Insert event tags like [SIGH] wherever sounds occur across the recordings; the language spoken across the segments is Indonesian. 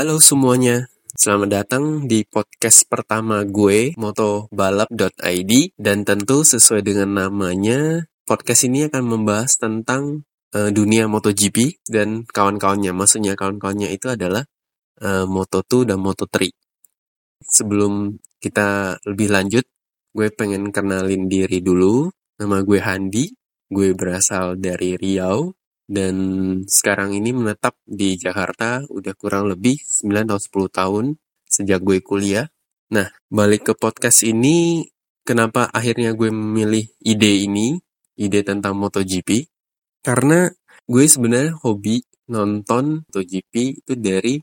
Halo semuanya, selamat datang di podcast pertama gue, motobalap.id. Dan tentu sesuai dengan namanya, podcast ini akan membahas tentang uh, dunia MotoGP dan kawan-kawannya. Maksudnya kawan-kawannya itu adalah uh, Moto2 dan Moto3. Sebelum kita lebih lanjut, gue pengen kenalin diri dulu. Nama gue Handi, gue berasal dari Riau, dan sekarang ini menetap di Jakarta udah kurang lebih 9 atau 10 tahun sejak gue kuliah. Nah, balik ke podcast ini, kenapa akhirnya gue memilih ide ini, ide tentang MotoGP? Karena gue sebenarnya hobi nonton MotoGP itu dari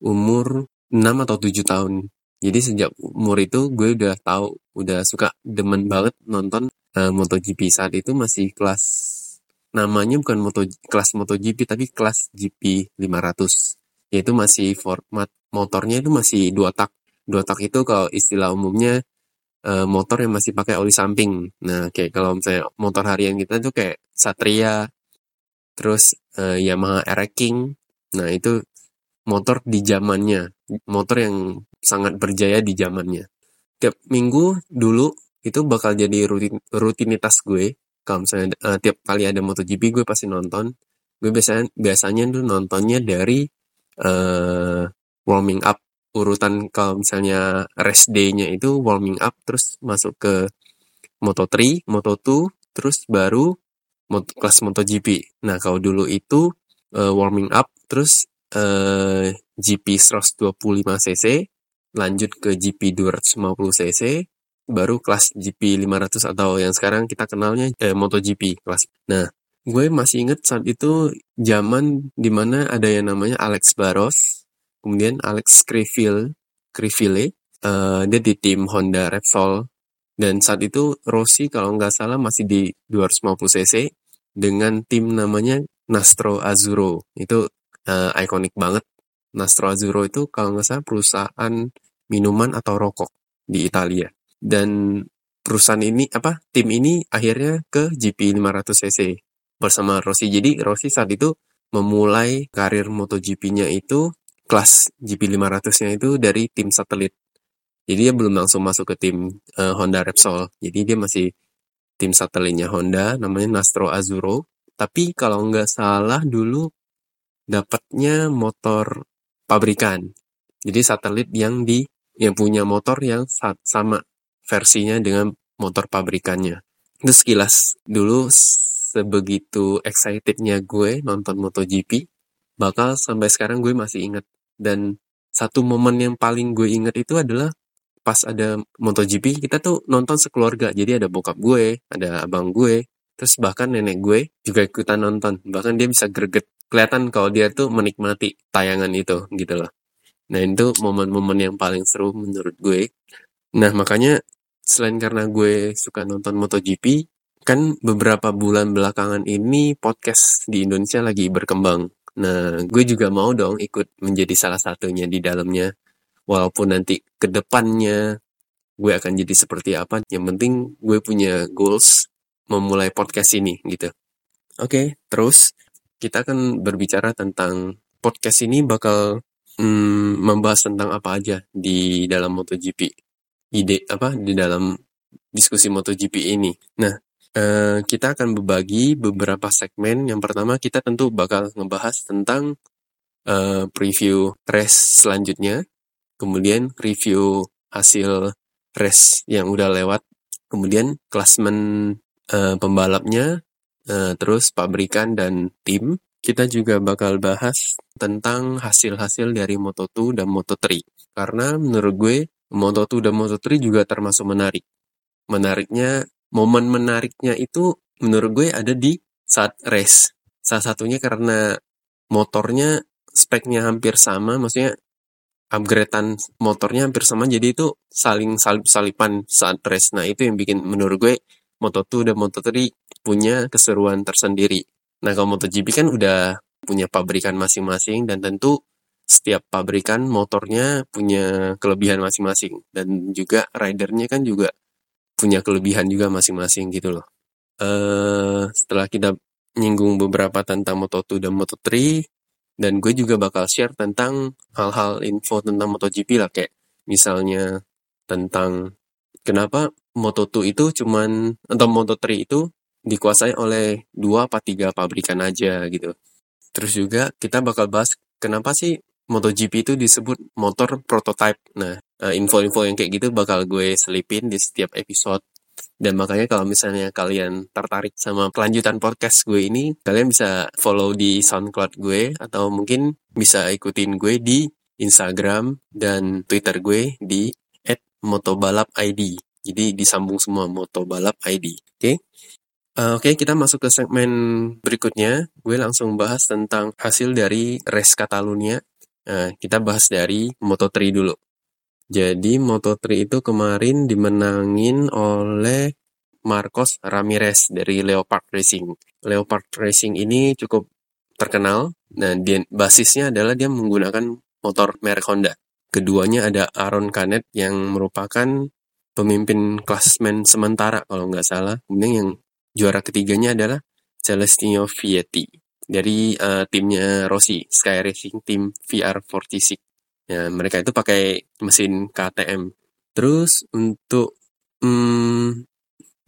umur 6 atau 7 tahun. Jadi sejak umur itu gue udah tahu, udah suka demen banget nonton uh, MotoGP saat itu masih kelas namanya bukan moto kelas MotoGP tapi kelas GP 500 yaitu masih format motornya itu masih dua tak. Dua tak itu kalau istilah umumnya uh, motor yang masih pakai oli samping. Nah kayak kalau misalnya motor harian kita tuh kayak Satria terus uh, Yamaha R King nah itu motor di zamannya. Motor yang sangat berjaya di zamannya. Tiap minggu dulu itu bakal jadi rutin, rutinitas gue kalau misalnya uh, tiap kali ada MotoGP gue pasti nonton gue biasanya biasanya tuh nontonnya dari uh, warming up urutan kalau misalnya rest day-nya itu warming up terus masuk ke Moto3, Moto2 terus baru mot kelas MotoGP. Nah, kalau dulu itu uh, warming up terus uh, GP 125 cc lanjut ke GP 250 cc baru kelas GP 500 atau yang sekarang kita kenalnya eh, MotoGP kelas. Nah, gue masih inget saat itu zaman di mana ada yang namanya Alex Barros, kemudian Alex Criville, Criville, uh, dia di tim Honda Repsol, dan saat itu Rossi kalau nggak salah masih di 250 cc dengan tim namanya Nastro Azzurro. Itu uh, ikonik banget. Nastro Azzurro itu kalau nggak salah perusahaan minuman atau rokok di Italia dan perusahaan ini apa tim ini akhirnya ke GP 500 cc bersama Rossi. Jadi Rossi saat itu memulai karir MotoGP-nya itu kelas GP 500-nya itu dari tim satelit. Jadi dia belum langsung masuk ke tim uh, Honda Repsol. Jadi dia masih tim satelitnya Honda namanya Nastro Azzurro. Tapi kalau nggak salah dulu dapatnya motor pabrikan. Jadi satelit yang di yang punya motor yang sama versinya dengan motor pabrikannya. Itu sekilas dulu sebegitu excitednya gue nonton MotoGP, bakal sampai sekarang gue masih inget. Dan satu momen yang paling gue inget itu adalah pas ada MotoGP, kita tuh nonton sekeluarga. Jadi ada bokap gue, ada abang gue, terus bahkan nenek gue juga ikutan nonton. Bahkan dia bisa greget. Kelihatan kalau dia tuh menikmati tayangan itu gitu loh. Nah itu momen-momen yang paling seru menurut gue. Nah makanya selain karena gue suka nonton MotoGP, kan beberapa bulan belakangan ini podcast di Indonesia lagi berkembang. Nah, gue juga mau dong ikut menjadi salah satunya di dalamnya. Walaupun nanti ke depannya gue akan jadi seperti apa, yang penting gue punya goals memulai podcast ini gitu. Oke, terus kita akan berbicara tentang podcast ini bakal hmm, membahas tentang apa aja di dalam MotoGP ide apa di dalam diskusi MotoGP ini. Nah, eh, kita akan berbagi beberapa segmen. Yang pertama kita tentu bakal ngebahas tentang eh, preview race selanjutnya, kemudian review hasil race yang udah lewat, kemudian klasmen eh, pembalapnya, eh, terus pabrikan dan tim. Kita juga bakal bahas tentang hasil-hasil dari Moto2 dan Moto3. Karena menurut gue Moto2 dan Moto3 juga termasuk menarik. Menariknya, momen menariknya itu menurut gue ada di saat race. Salah satunya karena motornya speknya hampir sama, maksudnya upgradean motornya hampir sama, jadi itu saling salip-salipan saat race. Nah itu yang bikin menurut gue Moto2 dan Moto3 punya keseruan tersendiri. Nah kalau MotoGP kan udah punya pabrikan masing-masing dan tentu setiap pabrikan motornya punya kelebihan masing-masing dan juga ridernya kan juga punya kelebihan juga masing-masing gitu loh. Uh, setelah kita nyinggung beberapa tentang Moto2 dan Moto3, Dan gue juga bakal share tentang hal-hal info tentang MotoGP lah kayak misalnya tentang kenapa Moto2 itu cuman atau Moto3 itu dikuasai oleh dua apa tiga pabrikan aja gitu. Terus juga kita bakal bahas kenapa sih MotoGP itu disebut motor prototype. Nah, eh, info-info yang kayak gitu bakal gue selipin di setiap episode. Dan makanya kalau misalnya kalian tertarik sama kelanjutan podcast gue ini, kalian bisa follow di SoundCloud gue atau mungkin bisa ikutin gue di Instagram dan Twitter gue di @motobalapid. Jadi disambung semua motobalapid. Oke? Okay? Uh, Oke, okay, kita masuk ke segmen berikutnya. Gue langsung bahas tentang hasil dari race Catalunya. Uh, kita bahas dari Moto3 dulu. Jadi Moto3 itu kemarin dimenangin oleh Marcos Ramirez dari Leopard Racing. Leopard Racing ini cukup terkenal. Nah, basisnya adalah dia menggunakan motor merek Honda. Keduanya ada Aaron Canet yang merupakan pemimpin klasmen sementara kalau nggak salah. Kemudian yang Juara ketiganya adalah Celestino Vietti dari uh, timnya Rossi, Sky Racing Team VR46. Ya, mereka itu pakai mesin KTM. Terus untuk hmm,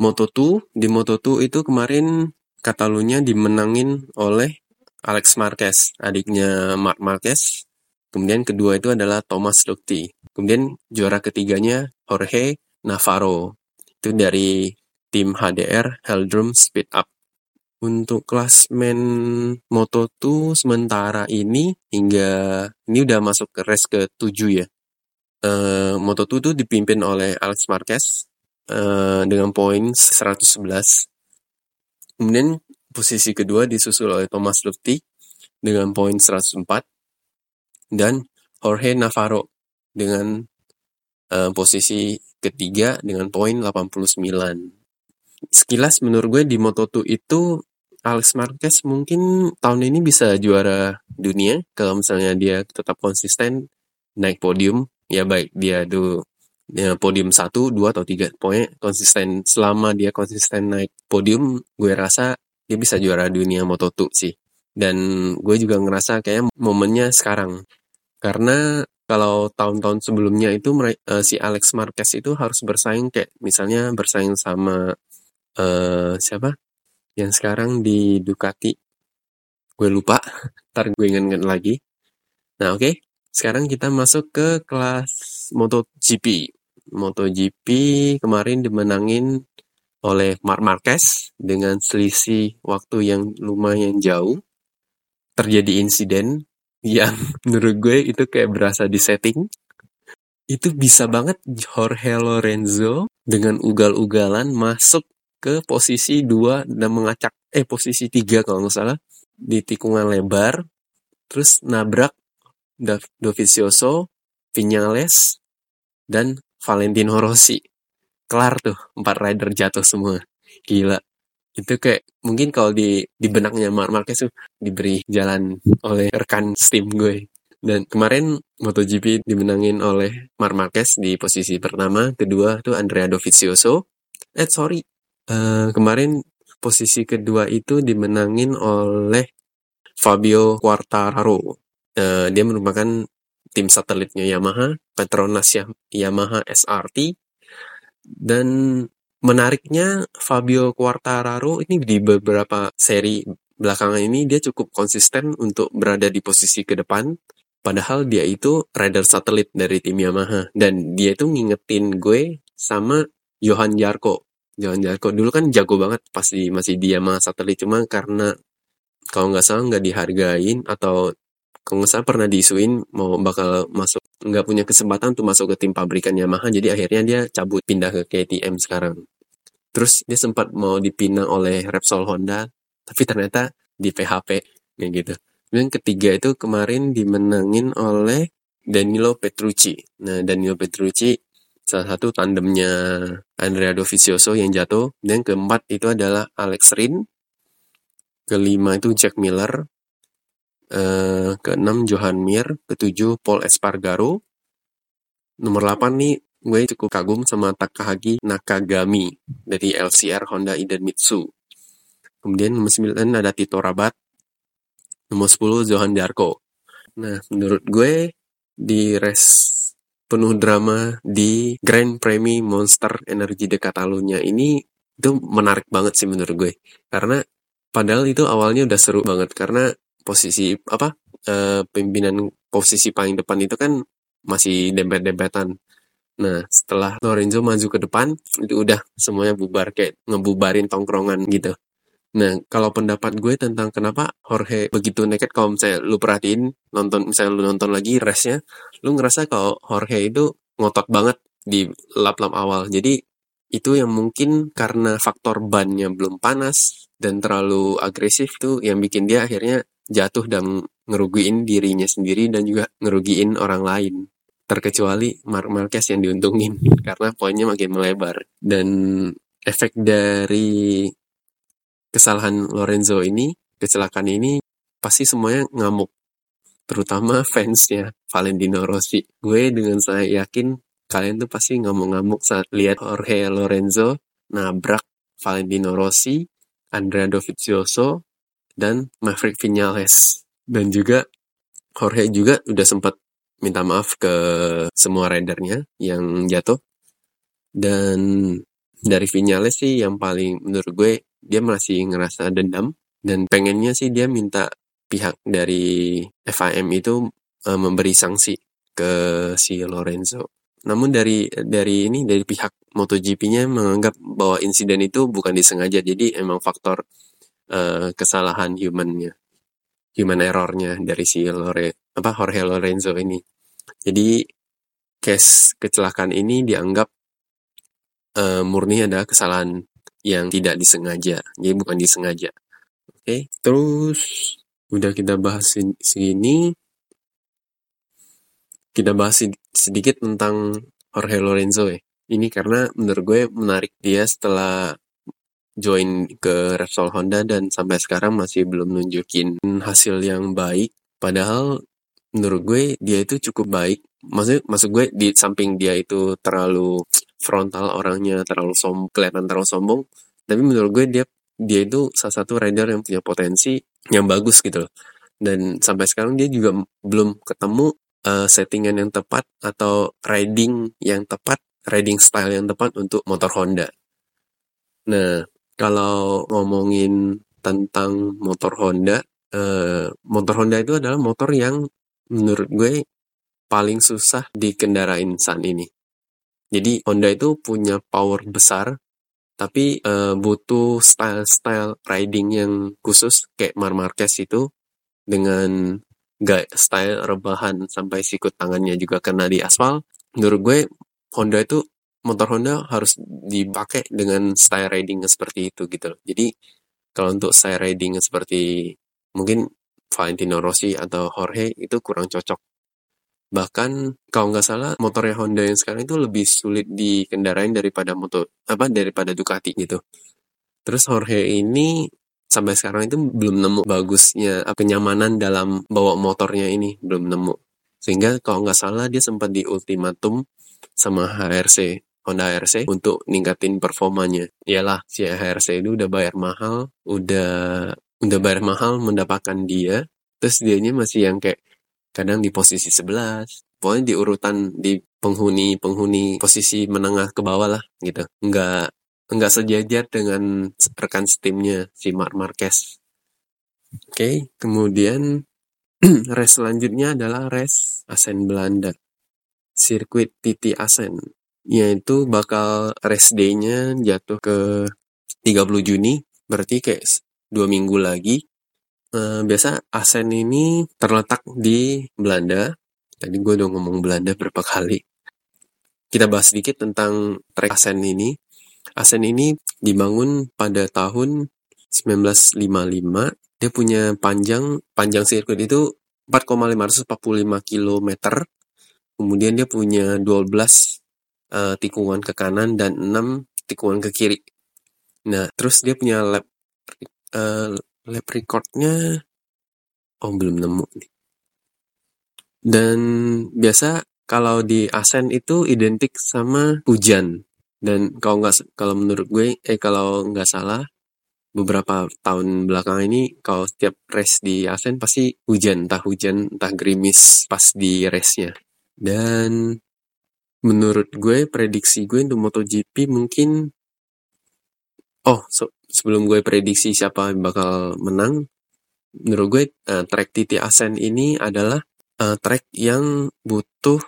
Moto2, di Moto2 itu kemarin Katalunya dimenangin oleh Alex Marquez, adiknya Mark Marquez. Kemudian kedua itu adalah Thomas Lutti. Kemudian juara ketiganya Jorge Navarro. Itu dari tim HDR Heldrum Speed Up. Untuk klasmen Moto2 sementara ini hingga ini udah masuk ke race ke-7 ya. Uh, Moto2 itu dipimpin oleh Alex Marquez uh, dengan poin 111. Kemudian posisi kedua disusul oleh Thomas Lutti dengan poin 104 dan Jorge Navarro dengan uh, posisi ketiga dengan poin 89 sekilas menurut gue di Moto2 itu Alex Marquez mungkin tahun ini bisa juara dunia kalau misalnya dia tetap konsisten naik podium. Ya baik dia tuh ya, podium satu dua atau tiga. Pokoknya konsisten selama dia konsisten naik podium gue rasa dia bisa juara dunia Moto2 sih. Dan gue juga ngerasa kayak momennya sekarang. Karena kalau tahun-tahun sebelumnya itu uh, si Alex Marquez itu harus bersaing kayak misalnya bersaing sama uh, siapa? Yang sekarang di Ducati. Gue lupa. [LAUGHS] Ntar gue inget-inget lagi. Nah oke. Sekarang kita masuk ke kelas MotoGP. MotoGP kemarin dimenangin oleh Mark Marquez dengan selisih waktu yang lumayan jauh. Terjadi insiden yang [LAUGHS] menurut gue itu kayak berasa di setting. Itu bisa banget Jorge Lorenzo dengan ugal-ugalan masuk ke posisi dua dan mengacak eh posisi tiga kalau nggak salah di tikungan lebar terus nabrak Dovizioso, Vinales, dan Valentino Rossi. Kelar tuh, empat rider jatuh semua. Gila. Itu kayak, mungkin kalau di, di benaknya Mark Marquez tuh diberi jalan oleh rekan steam gue. Dan kemarin MotoGP dimenangin oleh Mark Marquez di posisi pertama, kedua tuh Andrea Dovizioso. Eh sorry, Uh, kemarin posisi kedua itu dimenangin oleh Fabio Quartararo. Uh, dia merupakan tim satelitnya Yamaha, Petronas Yamaha SRT. Dan menariknya Fabio Quartararo ini di beberapa seri belakangan ini dia cukup konsisten untuk berada di posisi ke depan. Padahal dia itu rider satelit dari tim Yamaha. Dan dia itu ngingetin gue sama Johan Jarko Jangan Jarko dulu kan jago banget pas di masih dia sama satelit. Cuma karena kalau nggak salah nggak dihargain atau kalau nggak salah pernah diisuin mau bakal masuk nggak punya kesempatan untuk masuk ke tim pabrikan Yamaha. Jadi akhirnya dia cabut pindah ke KTM sekarang. Terus dia sempat mau dipinang oleh Repsol Honda tapi ternyata di PHP kayak gitu. Dan ketiga itu kemarin dimenangin oleh Danilo Petrucci. Nah Danilo Petrucci salah satu tandemnya Andrea Dovizioso yang jatuh. Dan keempat itu adalah Alex Rin. Kelima itu Jack Miller. Uh, keenam Johan Mir. Ketujuh Paul Espargaro. Nomor 8 nih gue cukup kagum sama Takahagi Nakagami dari LCR Honda Iden Mitsu. Kemudian nomor 9 ada Tito Rabat. nomor 10 Johan Jarko. Nah, menurut gue di race penuh drama di Grand Prix Monster Energy de Catalunya ini itu menarik banget sih menurut gue. Karena padahal itu awalnya udah seru banget karena posisi apa e, pimpinan posisi paling depan itu kan masih dempet-dempetan. Nah, setelah Lorenzo maju ke depan, itu udah semuanya bubar kayak ngebubarin tongkrongan gitu. Nah, kalau pendapat gue tentang kenapa Jorge begitu naked, kalau misalnya lu perhatiin, nonton misalnya lu nonton lagi race-nya, lu ngerasa kalau Jorge itu ngotot banget di lap-lap awal. Jadi, itu yang mungkin karena faktor bannya belum panas dan terlalu agresif tuh yang bikin dia akhirnya jatuh dan ngerugiin dirinya sendiri dan juga ngerugiin orang lain. Terkecuali Mark Marquez yang diuntungin [LAUGHS] karena poinnya makin melebar. Dan efek dari kesalahan Lorenzo ini, kecelakaan ini, pasti semuanya ngamuk. Terutama [LAUGHS] fansnya Valentino Rossi. Gue dengan saya yakin kalian tuh pasti ngamuk-ngamuk saat lihat Jorge Lorenzo nabrak Valentino Rossi, Andrea Dovizioso, dan Maverick Vinales. Dan juga Jorge juga udah sempat minta maaf ke semua ridernya yang jatuh. Dan dari Vinales sih yang paling menurut gue dia masih ngerasa dendam dan pengennya sih dia minta pihak dari FIM itu uh, memberi sanksi ke si Lorenzo. Namun dari dari ini dari pihak MotoGP-nya menganggap bahwa insiden itu bukan disengaja, jadi emang faktor uh, kesalahan humannya, human errornya dari si Lore apa Jorge Lorenzo ini. Jadi case kecelakaan ini dianggap uh, murni ada kesalahan yang tidak disengaja. Jadi bukan disengaja. Oke, okay. terus udah kita bahas segini. Kita bahas sedikit tentang Jorge Lorenzo ya. Ini karena menurut gue menarik dia setelah join ke Repsol Honda dan sampai sekarang masih belum nunjukin hasil yang baik. Padahal menurut gue dia itu cukup baik. Maksud, maksud gue di samping dia itu terlalu frontal orangnya terlalu som kelihatan terlalu sombong. Tapi menurut gue dia dia itu salah satu rider yang punya potensi yang bagus gitu loh. Dan sampai sekarang dia juga belum ketemu uh, settingan yang tepat atau riding yang tepat riding style yang tepat untuk motor Honda. Nah kalau ngomongin tentang motor Honda uh, motor Honda itu adalah motor yang menurut gue paling susah dikendarain saat ini jadi Honda itu punya power besar, tapi uh, butuh style-style riding yang khusus kayak Mar Marquez itu dengan gak style rebahan sampai sikut tangannya juga kena di aspal. Menurut gue Honda itu motor Honda harus dipakai dengan style riding seperti itu gitu loh. Jadi kalau untuk style riding seperti mungkin Valentino Rossi atau Jorge itu kurang cocok Bahkan kalau nggak salah motornya Honda yang sekarang itu lebih sulit dikendarain daripada motor apa daripada Ducati gitu. Terus Jorge ini sampai sekarang itu belum nemu bagusnya kenyamanan dalam bawa motornya ini belum nemu. Sehingga kalau nggak salah dia sempat di ultimatum sama HRC Honda HRC untuk ningkatin performanya. Iyalah si HRC itu udah bayar mahal, udah udah bayar mahal mendapatkan dia, terus dianya masih yang kayak kadang di posisi 11 pokoknya di urutan di penghuni-penghuni posisi menengah ke bawah lah gitu. Nggak nggak sejajar dengan rekan setimnya si Mark Marquez. Oke kemudian [CLEARS THROAT] race selanjutnya adalah race Asen Belanda. Sirkuit Titi Asen yaitu bakal race day-nya jatuh ke 30 Juni berarti kayak dua minggu lagi Uh, biasa Asen ini terletak di Belanda. Tadi gue udah ngomong Belanda berapa kali. Kita bahas sedikit tentang trek Asen ini. Asen ini dibangun pada tahun 1955. Dia punya panjang panjang sirkuit itu 4,545 km. Kemudian dia punya 12 uh, eh, tikungan ke kanan dan 6 tikungan ke kiri. Nah, terus dia punya lap uh, lab recordnya oh belum nemu nih. Dan biasa kalau di Asen itu identik sama hujan. Dan kalau nggak kalau menurut gue eh kalau nggak salah beberapa tahun belakangan ini kalau setiap race di ASEAN pasti hujan, entah hujan, entah gerimis pas di race-nya. Dan menurut gue prediksi gue untuk MotoGP mungkin oh so, sebelum gue prediksi siapa bakal menang menurut gue uh, track TT Asen ini adalah uh, track yang butuh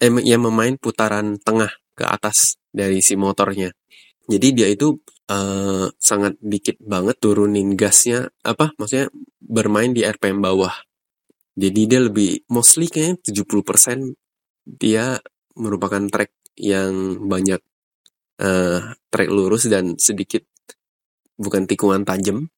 eh, yang memain putaran tengah ke atas dari si motornya. Jadi dia itu uh, sangat dikit banget turunin gasnya apa maksudnya bermain di RPM bawah. Jadi dia lebih mostly kayaknya 70% dia merupakan track yang banyak uh, track lurus dan sedikit bukan tikungan tajam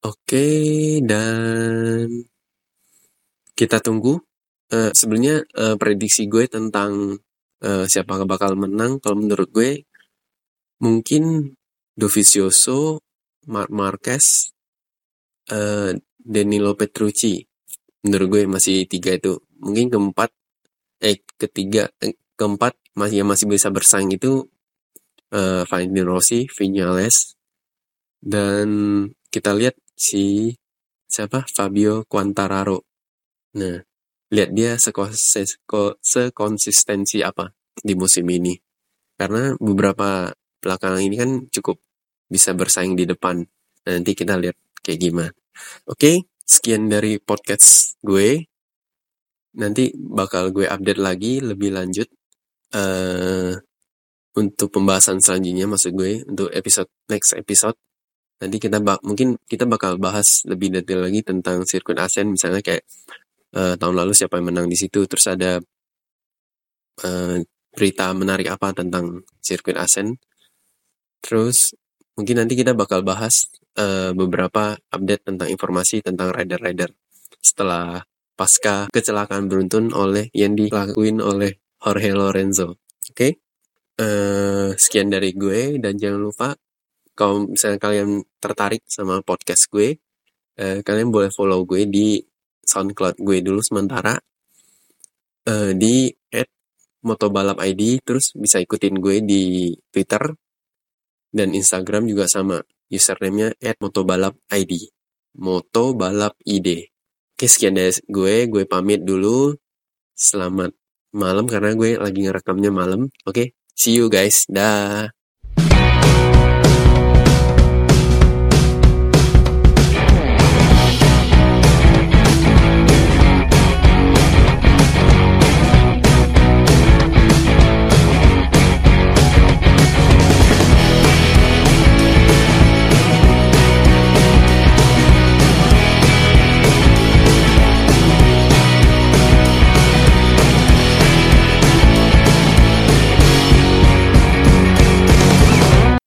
Oke, dan kita tunggu. Uh, Sebenarnya uh, prediksi gue tentang uh, siapa bakal menang, kalau menurut gue mungkin Dovizioso, Mark Marquez, uh, Danilo Petrucci. Menurut gue masih tiga itu. Mungkin keempat, eh ketiga, eh, keempat masih yang masih bisa bersaing itu uh, Valentino Rossi, Vinales, dan kita lihat si siapa Fabio Quantararo. Nah, lihat dia sekonsistensi apa di musim ini. Karena beberapa belakangan ini kan cukup bisa bersaing di depan. Nah, nanti kita lihat kayak gimana. Oke, sekian dari podcast gue. Nanti bakal gue update lagi lebih lanjut uh, untuk pembahasan selanjutnya maksud gue untuk episode next episode nanti kita bak mungkin kita bakal bahas lebih detail lagi tentang sirkuit ASEAN. Misalnya kayak uh, tahun lalu siapa yang menang di situ terus ada uh, berita menarik apa tentang sirkuit ASEAN. Terus mungkin nanti kita bakal bahas uh, beberapa update tentang informasi tentang rider-rider setelah pasca kecelakaan beruntun oleh yang dilakuin oleh Jorge Lorenzo. Oke. Okay? uh, sekian dari gue dan jangan lupa kalau misalnya kalian tertarik sama podcast gue, eh, kalian boleh follow gue di SoundCloud gue dulu sementara. Eh, di @motobalapid terus bisa ikutin gue di Twitter dan Instagram juga sama. Username-nya @motobalapid. Motobalapid. Oke sekian dari gue. Gue pamit dulu. Selamat malam karena gue lagi ngerekamnya malam. Oke see you guys. Dah